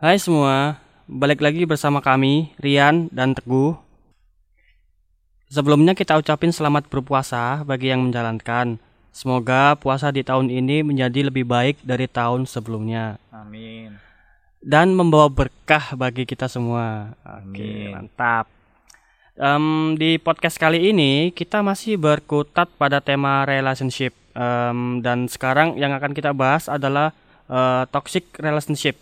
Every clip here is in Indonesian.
Hai semua, balik lagi bersama kami, Rian dan Teguh. Sebelumnya kita ucapin selamat berpuasa bagi yang menjalankan. Semoga puasa di tahun ini menjadi lebih baik dari tahun sebelumnya Amin. dan membawa berkah bagi kita semua. Oke, Amin. mantap. Em, di podcast kali ini kita masih berkutat pada tema relationship Em, dan sekarang yang akan kita bahas adalah eh, toxic relationship.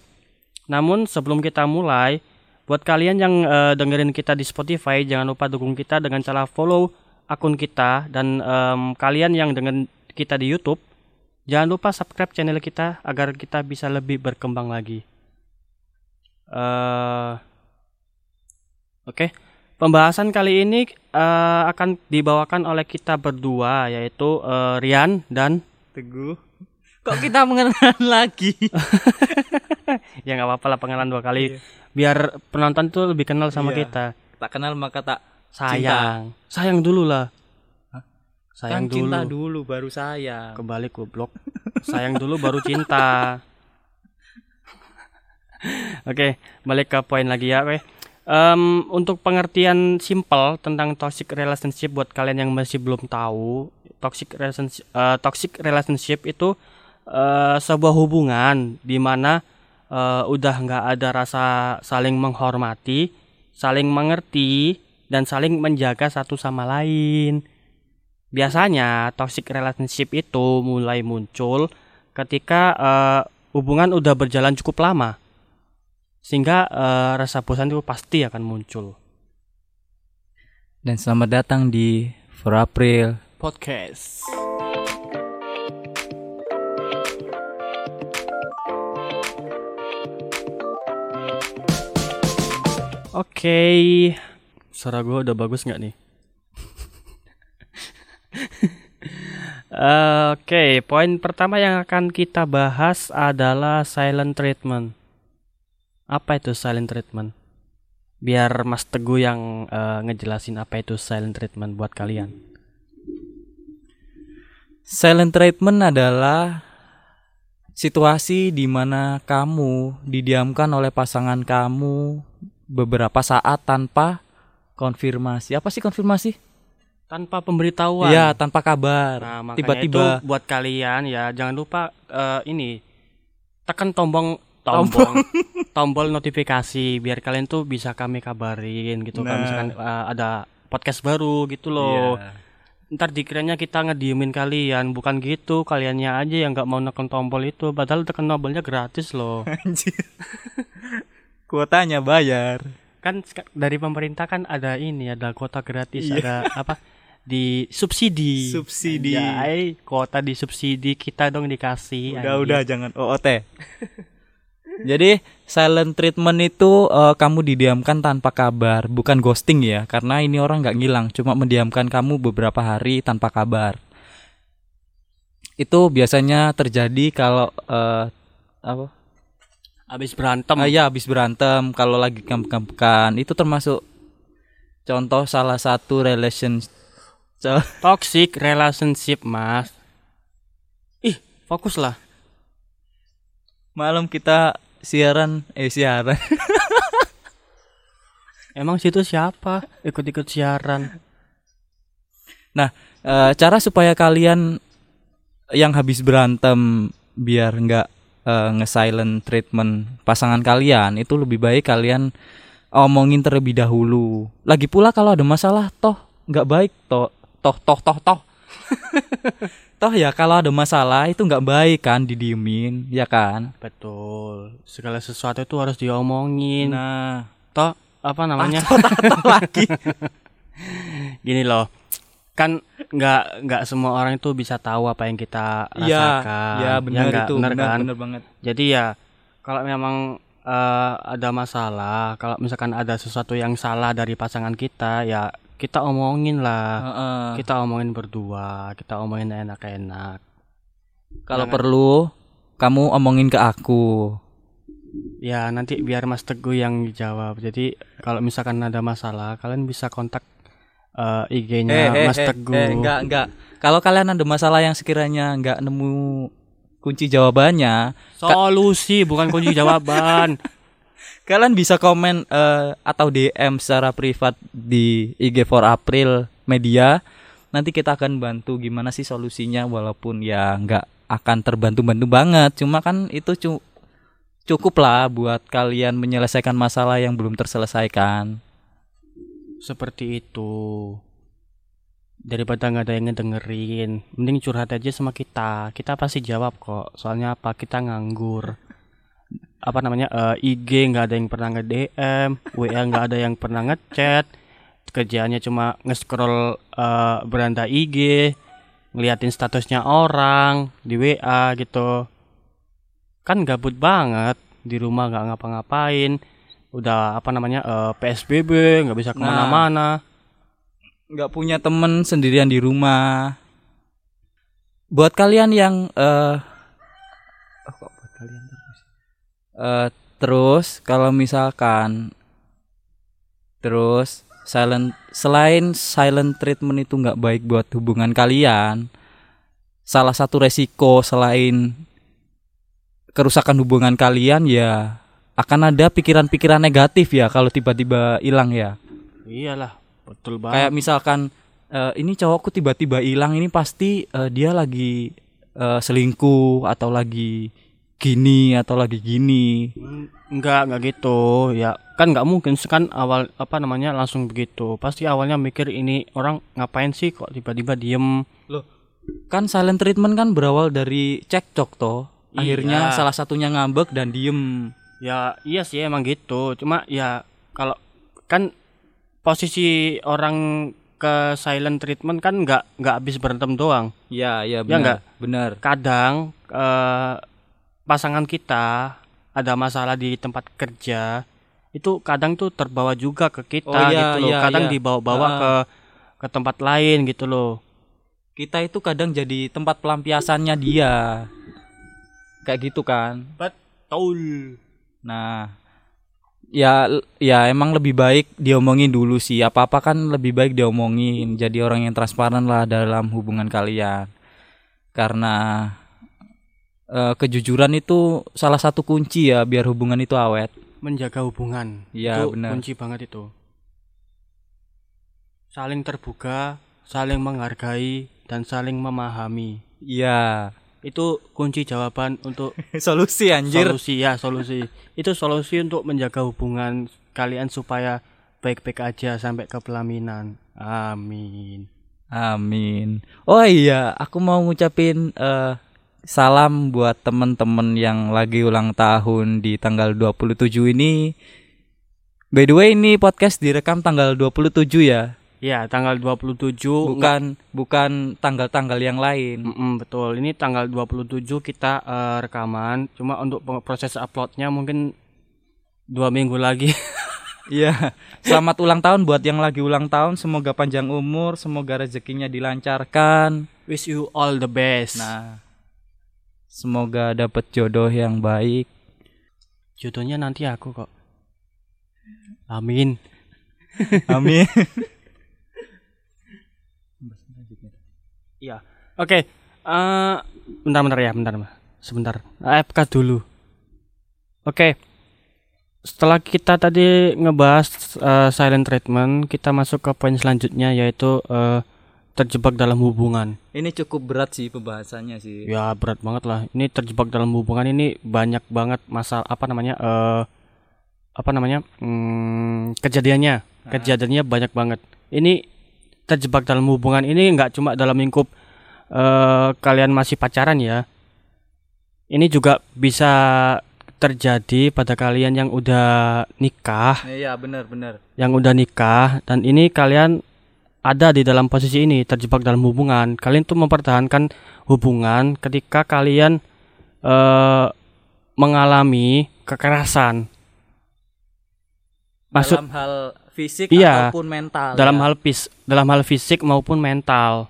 Namun sebelum kita mulai, buat kalian yang eh, dengerin kita di Spotify, jangan lupa dukung kita dengan cara follow akun kita dan em, kalian yang dengan kita di YouTube, jangan lupa subscribe channel kita agar kita bisa lebih berkembang lagi. eh Oke, pembahasan kali ini eh, akan dibawakan oleh kita berdua yaitu eh, Rian dan Teguh. Kok kita mengenal lagi? ya nggak apa-apa lah pengenalan dua kali Iya. biar penonton tuh lebih kenal sama Iya. kita. tak kenal maka tak Sayang, sayang dulu lah. Sayang kan cinta dulu. dulu baru sayang. Kebalik goblok. Sayang dulu baru cinta. Oke, balik ke poin lagi ya, oke. Em, untuk pengertian simpel tentang toxic relationship buat kalian yang masih belum tahu, toxic relationship, eh, toxic relationship itu eh, sebuah hubungan di mana eh, udah nggak ada rasa saling menghormati, saling mengerti, dan saling menjaga satu sama lain. Biasanya toxic relationship itu mulai muncul ketika eh, hubungan udah berjalan cukup lama. Sehingga eh, rasa bosan itu pasti akan muncul. Dan selamat datang di For April. Podcast. Oke, suara gue udah bagus nggak nih? Eh, Oke, poin pertama yang akan kita bahas adalah silent treatment. Apa itu silent treatment? Biar Mas Teguh yang eh, ngejelasin apa itu silent treatment buat kalian. Silent treatment adalah situasi di mana kamu didiamkan oleh pasangan kamu beberapa saat tanpa konfirmasi. Apa sih konfirmasi? Tanpa pemberitahuan. Iya, tanpa kabar. Nah, Tiba-tiba itu buat kalian ya jangan lupa eh, ini tekan tombol tombol tombol notifikasi biar kalian tuh bisa kami kabarin gitu Nah. misalkan eh, ada podcast baru gitu loh. Iya. Ntar dikiranya kita ngediemin kalian, bukan gitu. Kaliannya aja yang nggak mau neken tombol itu, padahal tekan tombolnya gratis loh. Anjir. Kuotanya bayar. kan dari pemerintah kan ada ini, ada kuota gratis, Iya. ada apa? Di subsidi. Subsidi. Anjay, kuota di subsidi kita dong dikasih. Udah anjing. udah jangan OOT. Jadi silent treatment itu eh, kamu didiamkan tanpa kabar, bukan ghosting ya, karena ini orang nggak ngilang, cuma mendiamkan kamu beberapa hari tanpa kabar. Itu biasanya terjadi kalau eh, apa? Habis berantem. Ah, ya habis berantem, kalau lagi kamp-kampan itu termasuk contoh salah satu relation Toxic relationship, Mas. Ih, fokus lah. malam kita siaran eh siaran Emang situ siapa? Ikut-ikut siaran. Nah, eh, cara supaya kalian yang habis berantem biar nggak eh, nge-silent treatment pasangan kalian itu lebih baik kalian omongin terlebih dahulu. Lagi pula kalau ada masalah toh nggak baik toh toh toh toh toh. toh ya kalau ada masalah itu nggak baik kan didiemin ya kan. Betul. Segala sesuatu itu harus diomongin. Nah, Toh apa namanya? toh toh lagi. Gini loh. Kan nggak nggak semua orang itu bisa tahu apa yang kita Iya, rasakan. ya benar nggak? itu, benar benar, kan? benar banget. Jadi ya kalau memang eh, ada masalah, kalau misalkan ada sesuatu yang salah dari pasangan kita, ya kita omongin lah. Heeh. Kita omongin berdua, kita omongin enak-enak. Kalau Jangan- perlu kamu omongin ke aku. Ya nanti biar Mas Teguh yang dijawab. Jadi kalau misalkan ada masalah, kalian bisa kontak eh, IG-nya Mas Teguh. eh, enggak, enggak. Kalau kalian ada masalah yang sekiranya enggak nemu kunci jawabannya, Solusi bukan kunci jawaban. Kalian bisa komen eh, atau DM secara privat di IG for April Media. Nanti kita akan bantu gimana sih solusinya walaupun ya nggak akan terbantu-bantu banget. Cuma kan itu cu- cukup lah buat kalian menyelesaikan masalah yang belum terselesaikan. Seperti itu. Daripada nggak ada yang ngedengerin, mending curhat aja sama kita. Kita pasti jawab kok. Soalnya apa? Kita nganggur. Apa namanya? eh, IG nggak ada yang pernah nge DM, WA nggak ada yang pernah ngechat. Kerjaannya cuma nge-scroll eh, beranda IG, ngeliatin statusnya orang di WA gitu. Kan gabut banget di rumah nggak ngapa-ngapain. Udah apa namanya? eh, PSBB, nggak bisa ke mana-mana. nggak punya temen sendirian di rumah. Buat kalian yang eh oh, kok buat kalian terus? Eh, terus kalau misalkan terus silent selain silent treatment itu nggak baik buat hubungan kalian, salah satu resiko selain kerusakan hubungan kalian ya akan ada pikiran-pikiran negatif ya kalau tiba-tiba hilang ya. Iyalah, betul banget. kayak misalkan eh, ini cowokku tiba-tiba hilang ini pasti eh, dia lagi eh, selingkuh atau lagi gini atau lagi gini Mm, Enggak, enggak gitu. Ya, kan enggak mungkin kan awal apa namanya langsung begitu. Pasti awalnya mikir ini orang ngapain sih kok tiba-tiba diem. loh kan silent treatment kan berawal dari cekcok toh akhirnya Iya. salah satunya ngambek dan diem Ya, iya sih emang gitu. Cuma ya kalau kan posisi orang ke silent treatment kan enggak enggak habis berantem doang. ya ya Ya benar nggak? benar Kadang eh, pasangan kita ada masalah di tempat kerja itu kadang tuh terbawa juga ke kita Oh, iya, gitu loh. iya, kadang iya. dibawa-bawa Ah. ke ke tempat lain gitu loh. kita itu kadang jadi tempat pelampiasannya dia kayak gitu kan Betul. Nah, ya ya emang lebih baik diomongin dulu sih. Apa-apa kan lebih baik diomongin. Jadi orang yang transparan lah dalam hubungan kalian. Karena eh, kejujuran itu salah satu kunci ya biar hubungan itu awet. Menjaga hubungan. Iya, itu benar. kunci banget itu. Saling terbuka, saling menghargai dan saling memahami. Iya. Itu kunci jawaban untuk Solusi anjir. solusi ya, solusi. Itu solusi untuk menjaga hubungan kalian supaya baik-baik aja sampai ke pelaminan. Amin. Amin. Oh iya, aku mau ngucapin eh, salam buat temen-temen yang lagi ulang tahun di tanggal 27 ini. By the way, ini podcast direkam tanggal 27 ya. Ya, tanggal 27 enggak- Bukan bukan tanggal-tanggal yang lain. Mm-mm, betul. Ini tanggal 27 kita eh, rekaman. Cuma untuk proses uploadnya mungkin dua minggu lagi. Iya. Selamat ulang tahun buat yang lagi ulang tahun. Semoga panjang umur, semoga rezekinya dilancarkan. Wish you all the best. Nah, semoga dapat jodoh yang baik. Jodohnya nanti aku kok. Amin. Amin. Iya. Oke. eh bentar-bentar ya, bentar. Sebentar. AFK dulu. Oke. Setelah kita tadi ngebahas eh, silent treatment, kita masuk ke poin selanjutnya yaitu eh, terjebak dalam hubungan. Ini cukup berat sih pembahasannya sih. Ya berat banget lah. Ini terjebak dalam hubungan ini banyak banget masalah apa namanya eh apa namanya hmm, kejadiannya kejadiannya banyak banget. Ini terjebak dalam hubungan ini nggak cuma dalam lingkup eh kalian masih pacaran ya. Ini juga bisa terjadi pada kalian yang udah nikah, Iya benar benar. yang udah nikah dan ini kalian ada di dalam posisi ini terjebak dalam hubungan kalian tuh mempertahankan hubungan ketika kalian eh mengalami kekerasan maksud dalam hal fisik Iya, ataupun mental. dalam ya. hal fis dalam hal fisik maupun mental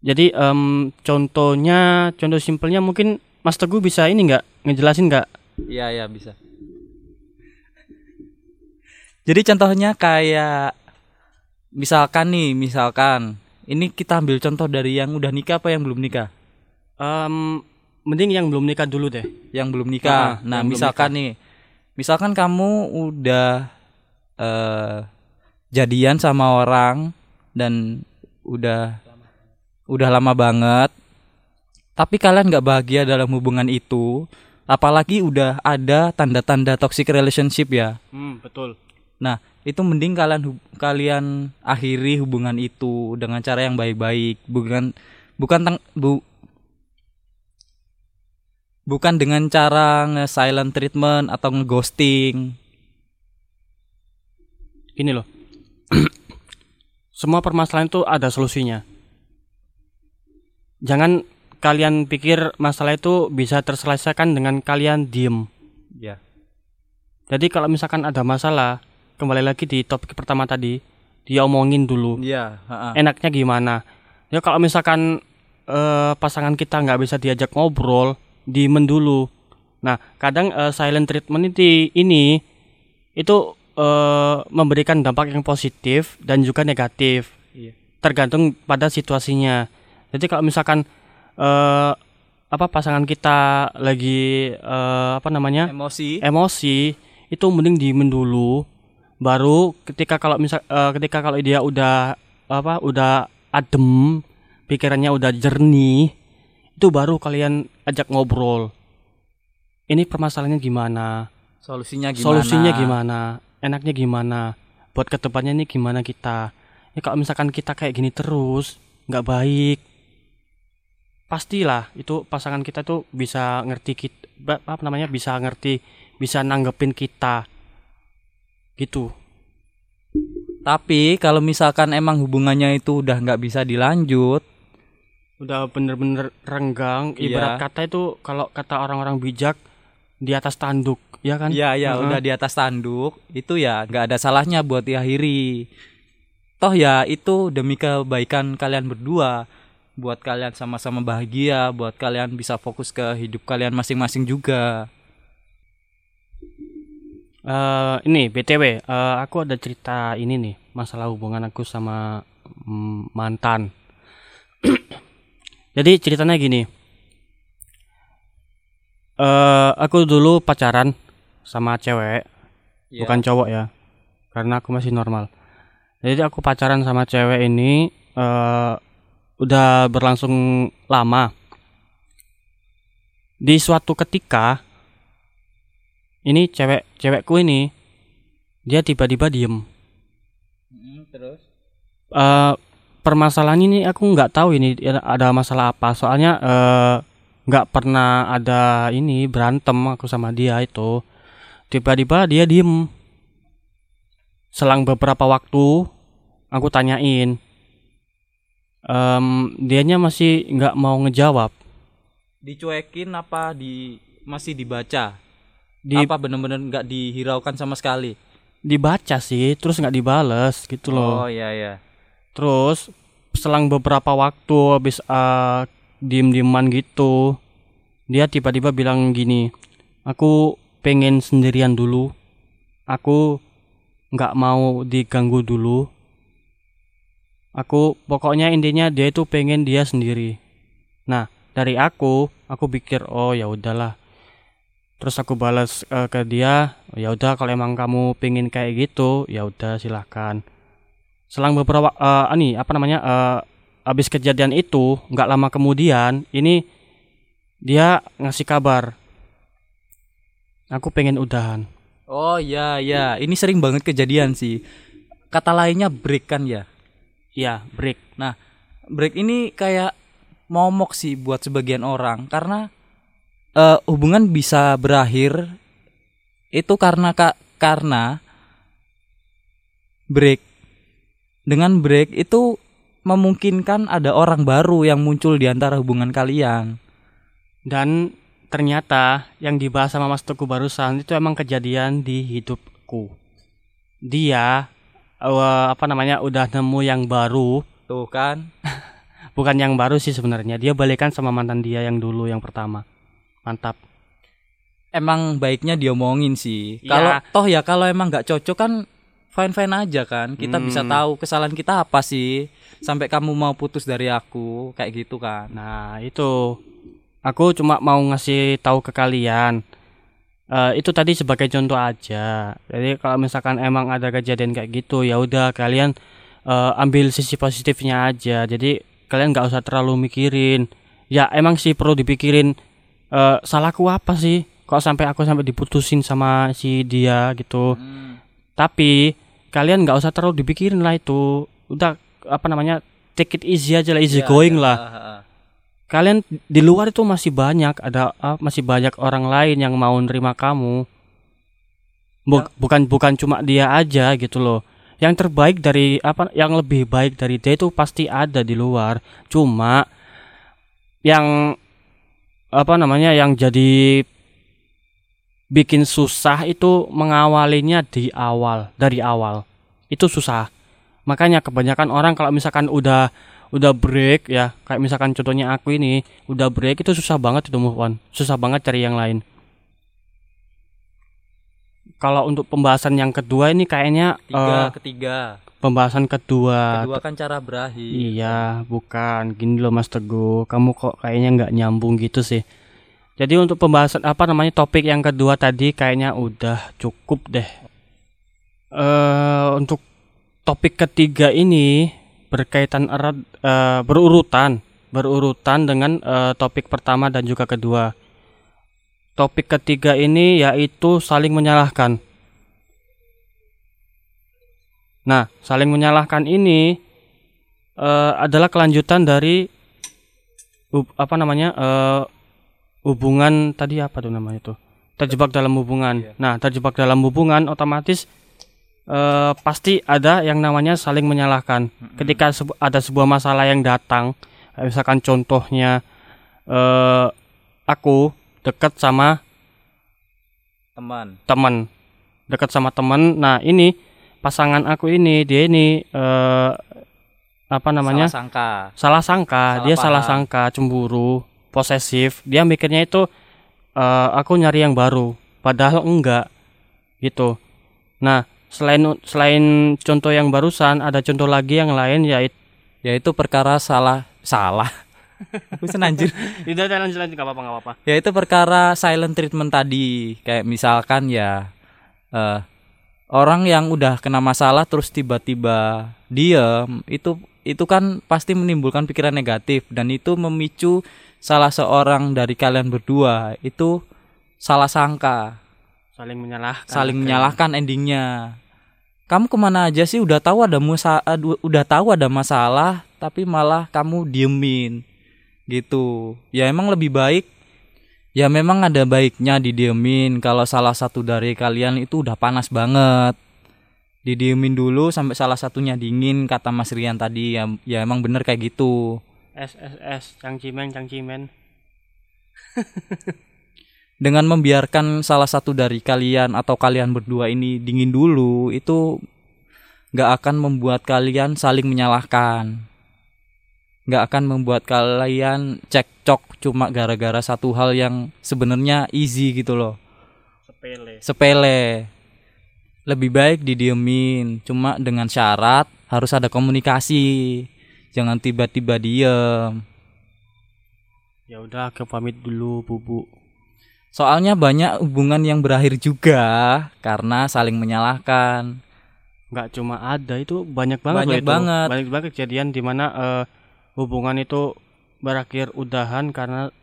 jadi em, contohnya contoh simpelnya mungkin Mas Teguh bisa ini nggak ngejelasin nggak Iya iya bisa. Jadi contohnya kayak misalkan nih, misalkan ini kita ambil contoh dari yang udah nikah apa yang belum nikah? Em, mending yang belum nikah dulu deh Yang belum nikah. Ah, nah, belum misalkan nih misalkan kamu udah eh jadian sama orang dan udah udah lama banget tapi kalian nggak bahagia dalam hubungan itu apalagi udah ada tanda-tanda toxic relationship ya Hmm, betul. nah itu mending kalian kalian akhiri hubungan itu dengan cara yang baik-baik bukan bukan teng- bu, bukan dengan cara nge-silent treatment atau nge-ghosting Ini loh. Semua permasalahan itu ada solusinya. Jangan kalian pikir masalah itu bisa terselesaikan dengan kalian diem. ya Jadi kalau misalkan ada masalah, kembali lagi di topik pertama tadi, dia omongin dulu. iya ha-ha. Enaknya gimana? Ya kalau misalkan eh, pasangan kita nggak bisa diajak ngobrol, diemen dulu. Nah, kadang eh, silent treatment itu ini itu eh, memberikan dampak yang positif dan juga negatif. Iya. Tergantung pada situasinya. Jadi kalau misalkan eh, apa pasangan kita lagi eh, apa namanya? emosi emosi itu mending diemin dulu baru ketika kalau misal eh, ketika kalau dia udah apa udah adem pikirannya udah jernih itu baru kalian ajak ngobrol. Ini permasalahannya gimana? Solusinya gimana? Solusinya gimana? Enaknya gimana? Buat ke depannya ini gimana kita? Ya kalau misalkan kita kayak gini terus nggak baik pastilah itu pasangan kita tuh bisa ngerti kita apa namanya? Bisa ngerti bisa nanggepin kita. Gitu. Tapi kalau misalkan emang hubungannya itu udah nggak bisa dilanjut udah bener-bener renggang Iya. ibarat kata itu kalau kata orang-orang bijak di atas tanduk ya kan Iya ya Heeh. udah di atas tanduk itu ya nggak ada salahnya buat diakhiri. Toh ya itu demi kebaikan kalian berdua, buat kalian sama-sama bahagia, buat kalian bisa fokus ke hidup kalian masing-masing juga. Eh, ini btw eh, aku ada cerita ini nih masalah hubungan aku sama mm, mantan jadi ceritanya gini eh aku dulu pacaran sama cewek Iya. bukan cowok ya karena aku masih normal jadi aku pacaran sama cewek ini eh udah berlangsung lama di suatu ketika ini cewek cewekku ini dia tiba-tiba diem terus? Eh permasalahan ini aku nggak tahu ini ada masalah apa soalnya eh, nggak pernah ada ini berantem aku sama dia itu tiba-tiba dia diem selang beberapa waktu aku tanyain em dianya masih nggak mau ngejawab Dicuekin apa di masih dibaca? di Apa bener-bener nggak dihiraukan sama sekali? dibaca sih terus nggak dibales gitu loh Oh iya ya. Terus selang beberapa waktu habis uh, diem-dieman gitu, dia tiba-tiba bilang gini, aku pengen sendirian dulu, aku nggak mau diganggu dulu. Aku pokoknya intinya dia itu pengen dia sendiri. Nah dari aku, aku pikir oh ya udahlah. Terus aku balas eh, ke dia, ya udah kalau emang kamu pengen kayak gitu, ya udah silahkan selang beberapa eh ini apa namanya eh habis kejadian itu nggak lama kemudian ini dia ngasih kabar. Aku pengen udahan. Oh iya ya, ini sering banget kejadian sih. Kata lainnya break kan ya. iya break. Break ini kayak momok sih buat sebagian orang karena eh, hubungan bisa berakhir itu karena kak karena break dengan break itu memungkinkan ada orang baru yang muncul di antara hubungan kalian. Dan ternyata yang dibahas sama Mas Teguh barusan itu emang kejadian di hidupku. Dia eh, apa namanya udah nemu yang baru. Tuh kan? Bukan yang baru sih sebenarnya. Dia balikan sama mantan dia yang dulu yang pertama. Mantap. Emang baiknya diomongin sih. Iya. kalau toh ya kalau emang nggak cocok kan fine fine aja kan kita Hmm. bisa tahu kesalahan kita apa sih sampai kamu mau putus dari aku kayak gitu kan Nah, itu. Aku cuma mau ngasih tahu ke kalian. Eh, itu tadi sebagai contoh aja. Jadi kalau misalkan emang ada kejadian kayak gitu, ya udah kalian eh, ambil sisi positifnya aja. Jadi kalian nggak usah terlalu mikirin. Ya emang sih perlu dipikirin eh, salahku apa sih? Kok sampai aku sampai diputusin sama si dia gitu. Tapi kalian nggak usah terlalu dipikirin lah itu. Udah apa namanya? Take it easy aja lah, easy Ya, going ya, lah ah, ah. kalian di luar itu masih banyak ada ah, masih banyak orang lain yang mau nerima kamu Bu- Ya. bukan bukan cuma dia aja gitu loh yang terbaik dari apa yang lebih baik dari dia itu pasti ada di luar cuma yang apa namanya yang jadi bikin susah itu mengawalinya di awal dari awal. Itu susah. Makanya kebanyakan orang kalau misalkan udah udah break ya kayak misalkan contohnya aku ini udah break itu susah banget itu move on. Susah banget cari yang lain. Kalau untuk pembahasan yang kedua ini kayaknya Tiga, eh, ketiga. pembahasan kedua, Kedua kan cara berakhir. iya bukan. Gini loh Mas Teguh. Kamu kok kayaknya nggak nyambung gitu sih jadi untuk pembahasan apa namanya topik yang kedua tadi kayaknya udah cukup deh. Eh untuk topik ketiga ini berkaitan erat eh, berurutan berurutan dengan eh, topik pertama dan juga kedua. Topik ketiga ini yaitu saling menyalahkan. Nah saling menyalahkan ini eh, adalah kelanjutan dari hub- apa namanya eh, hubungan tadi apa tuh namanya tuh? Terjebak dalam hubungan. Iya. nah terjebak dalam hubungan otomatis eh, pasti ada yang namanya saling menyalahkan. Ketika sebu- ada sebuah masalah yang datang misalkan contohnya eh aku dekat sama Teman. teman. Dekat sama teman. Nah ini pasangan aku ini dia ini eh apa namanya? Salah sangka. salah sangka. Salah dia salah paham. sangka cemburu posesif dia mikirnya itu eh, aku nyari yang baru padahal enggak gitu nah selain selain contoh yang barusan ada contoh lagi yang lain yaitu Yaitu perkara salah salah. Bisa anjir. tidak ada lanjut lanjut nggak apa nggak apa ya itu perkara silent treatment tadi kayak misalkan ya eh orang yang udah kena masalah terus tiba-tiba diem itu itu kan pasti menimbulkan pikiran negatif dan itu memicu salah seorang dari kalian berdua itu salah sangka. Saling menyalahkan. Saling menyalahkan endingnya. Kamu ke mana aja sih? Udah tahu ada musa udah tahu ada masalah tapi malah kamu diemin. Gitu. Ya emang lebih baik ya memang ada baiknya didiemin. Kalau salah satu dari kalian itu udah panas banget. Didiemin dulu sampai salah satunya dingin kata Mas Rian tadi. Ya ya emang bener kayak gitu S S S cangcimen cangcimen dengan membiarkan salah satu dari kalian atau kalian berdua ini dingin dulu itu nggak akan membuat kalian saling menyalahkan. Nggak akan membuat kalian cekcok cuma gara-gara satu hal yang sebenarnya easy gitu loh. Sepele. Sepele. Lebih baik didiemin cuma dengan syarat harus ada komunikasi jangan tiba-tiba diem. Ya udah aku pamit dulu bubu. Soalnya banyak hubungan yang berakhir juga karena saling menyalahkan. nggak cuma ada itu banyak banget Banyak banget. banyak banget kejadian di mana eh, hubungan itu berakhir udahan karena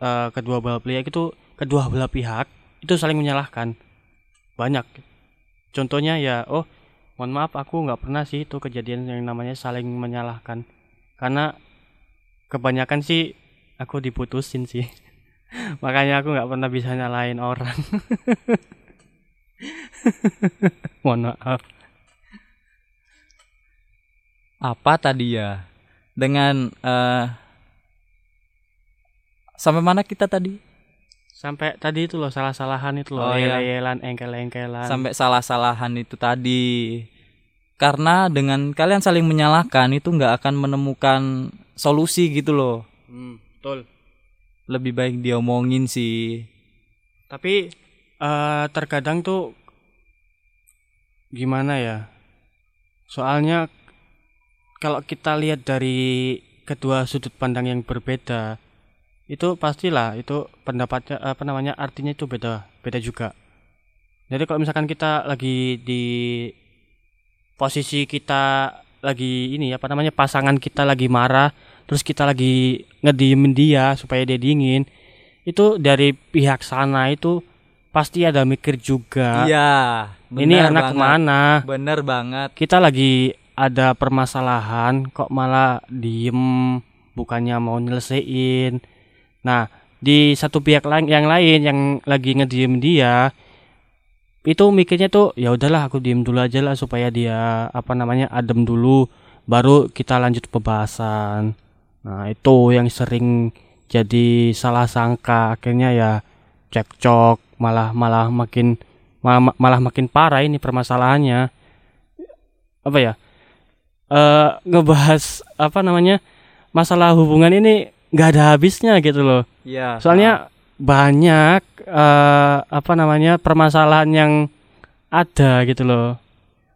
eh, kedua belah pihak itu kedua belah pihak itu saling menyalahkan. Banyak. Contohnya ya oh mohon maaf aku nggak pernah sih itu kejadian yang namanya saling menyalahkan karena kebanyakan sih aku diputusin sih makanya aku nggak pernah bisa nyalain orang mohon maaf Apa tadi ya? Dengan eh sampai mana kita tadi? sampai tadi itu loh salah-salahan itu loh Oh, iya. engkel-engkelan Sampai salah-salahan itu tadi. Karena dengan kalian saling menyalahkan itu nggak akan menemukan solusi gitu loh. Hmm, betul Lebih baik diomongin sih. tapi eh terkadang tuh gimana ya soalnya kalau kita lihat dari kedua sudut pandang yang berbeda itu pastilah itu pendapatnya apa namanya artinya itu beda beda juga jadi kalau misalkan kita lagi di posisi kita lagi ini apa namanya pasangan kita lagi marah terus kita lagi ngediemin dia supaya dia dingin itu dari pihak sana itu pasti ada mikir juga Iya. ini anak banget. ke mana Bener banget. kita lagi ada permasalahan kok malah diem bukannya mau nyelesain nah di satu pihak lain yang lain yang lagi ngediem dia itu mikirnya tuh ya udahlah aku diem dulu aja lah supaya dia apa namanya adem dulu baru kita lanjut pembahasan. Nah itu yang sering jadi salah sangka. Akhirnya ya cekcok malah malah makin malah, malah makin parah ini permasalahannya. Apa ya? Eh ngebahas apa namanya masalah hubungan ini nggak ada habisnya gitu loh. Iya. soalnya banyak eh apa namanya permasalahan yang ada gitu loh.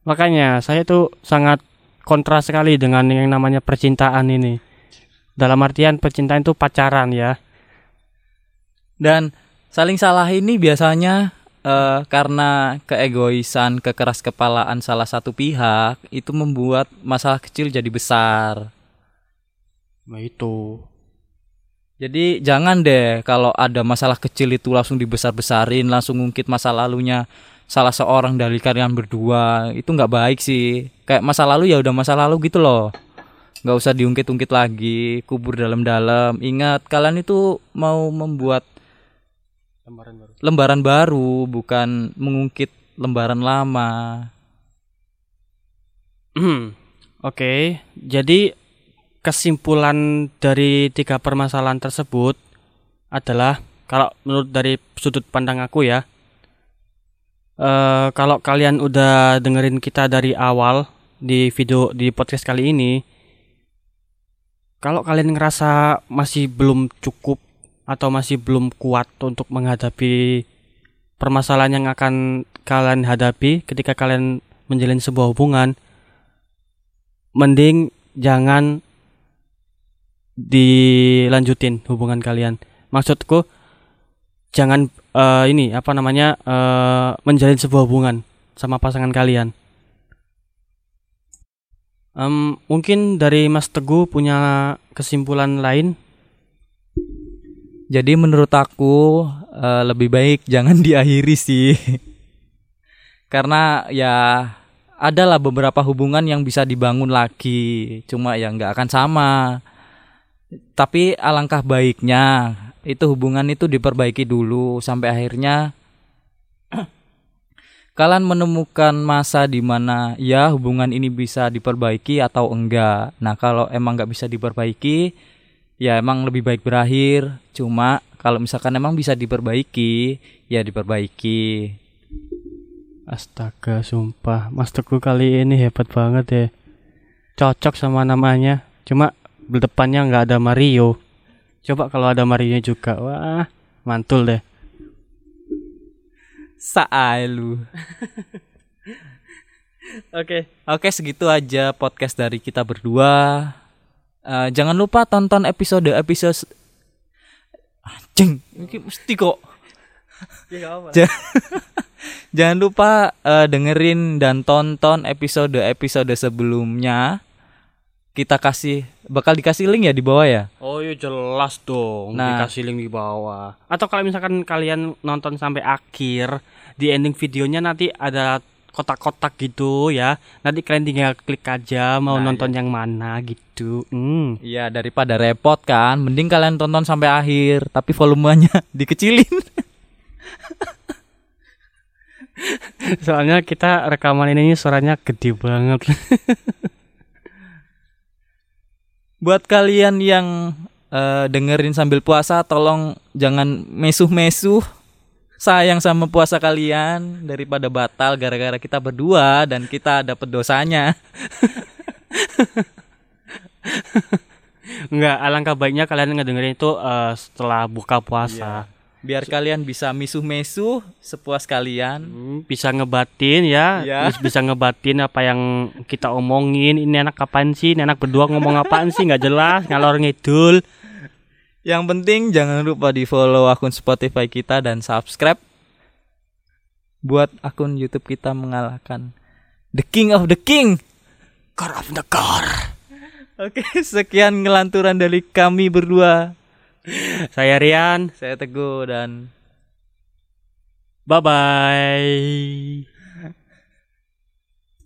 Makanya saya tuh sangat kontra sekali dengan yang namanya percintaan ini. Dalam artian percintaan itu pacaran ya. Dan saling salah ini biasanya eh, karena keegoisan, kekeras kepalaan salah satu pihak itu membuat masalah kecil jadi besar. nah itu Jadi jangan deh kalau ada masalah kecil itu langsung dibesar-besarin, langsung ngungkit masa lalunya salah seorang dari kalian berdua. Itu nggak baik sih. Kayak masa lalu ya udah masa lalu gitu loh. nggak usah diungkit-ungkit lagi, kubur dalam-dalam. Ingat kalian itu mau membuat lembaran baru lembaran baru, bukan mengungkit lembaran lama. Oke, jadi kesimpulan dari tiga permasalahan tersebut adalah kalau menurut dari sudut pandang aku ya, eh kalau kalian udah dengerin kita dari awal di video di podcast kali ini, kalau kalian ngerasa masih belum cukup atau masih belum kuat untuk menghadapi permasalahan yang akan kalian hadapi ketika kalian menjalin sebuah hubungan, mending jangan dilanjutin hubungan kalian. Maksudku jangan eh, ini apa namanya eh, menjalin sebuah hubungan sama pasangan kalian. Em, mungkin dari Mas Teguh punya kesimpulan lain. Jadi menurut aku eh, lebih baik jangan diakhiri sih. Karena ya adalah beberapa hubungan yang bisa dibangun lagi, cuma ya nggak akan sama. Tapi alangkah baiknya itu hubungan itu diperbaiki dulu sampai akhirnya kalian menemukan masa di mana ya hubungan ini bisa diperbaiki atau enggak. Nah kalau emang nggak bisa diperbaiki, ya emang lebih baik berakhir. Cuma kalau misalkan emang bisa diperbaiki, ya diperbaiki. Astaga, sumpah. Mas Teguh kali ini hebat banget ya. Cocok sama namanya. Cuma depannya nggak ada Mario. Coba kalau ada Mario juga, wah mantul deh. Saai lu. Oke. Oke segitu aja podcast dari kita berdua. Eh, jangan lupa tonton episode episode. Anjing, ini mesti kok. Ja- Jangan lupa eh, dengerin dan tonton episode-episode sebelumnya. Kita kasih bakal dikasih link ya di bawah ya. Oh iya jelas dong. Nah. Dikasih link di bawah. Atau kalau misalkan kalian nonton sampai akhir, di ending videonya nanti ada kotak-kotak gitu ya. Nanti kalian tinggal klik aja mau Nah, nonton yang mana gitu. Hmm. Iya daripada repot kan, mending kalian tonton sampai akhir, tapi volumenya dikecilin. Soalnya kita rekaman ini suaranya gede banget. Buat kalian yang eh, dengerin sambil puasa, tolong jangan mesuh-mesuh. Sayang sama puasa kalian daripada batal gara-gara kita berdua dan kita dapat dosanya. Enggak, alangkah baiknya kalian ngedengerin itu eh, setelah buka puasa. Biar kalian bisa misuh-mesuh sepuas kalian. Hmm, bisa ngebatin ya, Iya. Bis- bisa ngebatin apa yang kita omongin. Ini anak kapan sih? Ini anak berdua ngomong apaan sih? nggak jelas, ngalor ngidul. Yang penting jangan lupa di follow akun Spotify kita dan subscribe buat akun YouTube kita mengalahkan The King of the King. Car of the car. Oke, sekian ngelanturan dari kami berdua. Saya Rian. Saya Teguh dan Bye bye.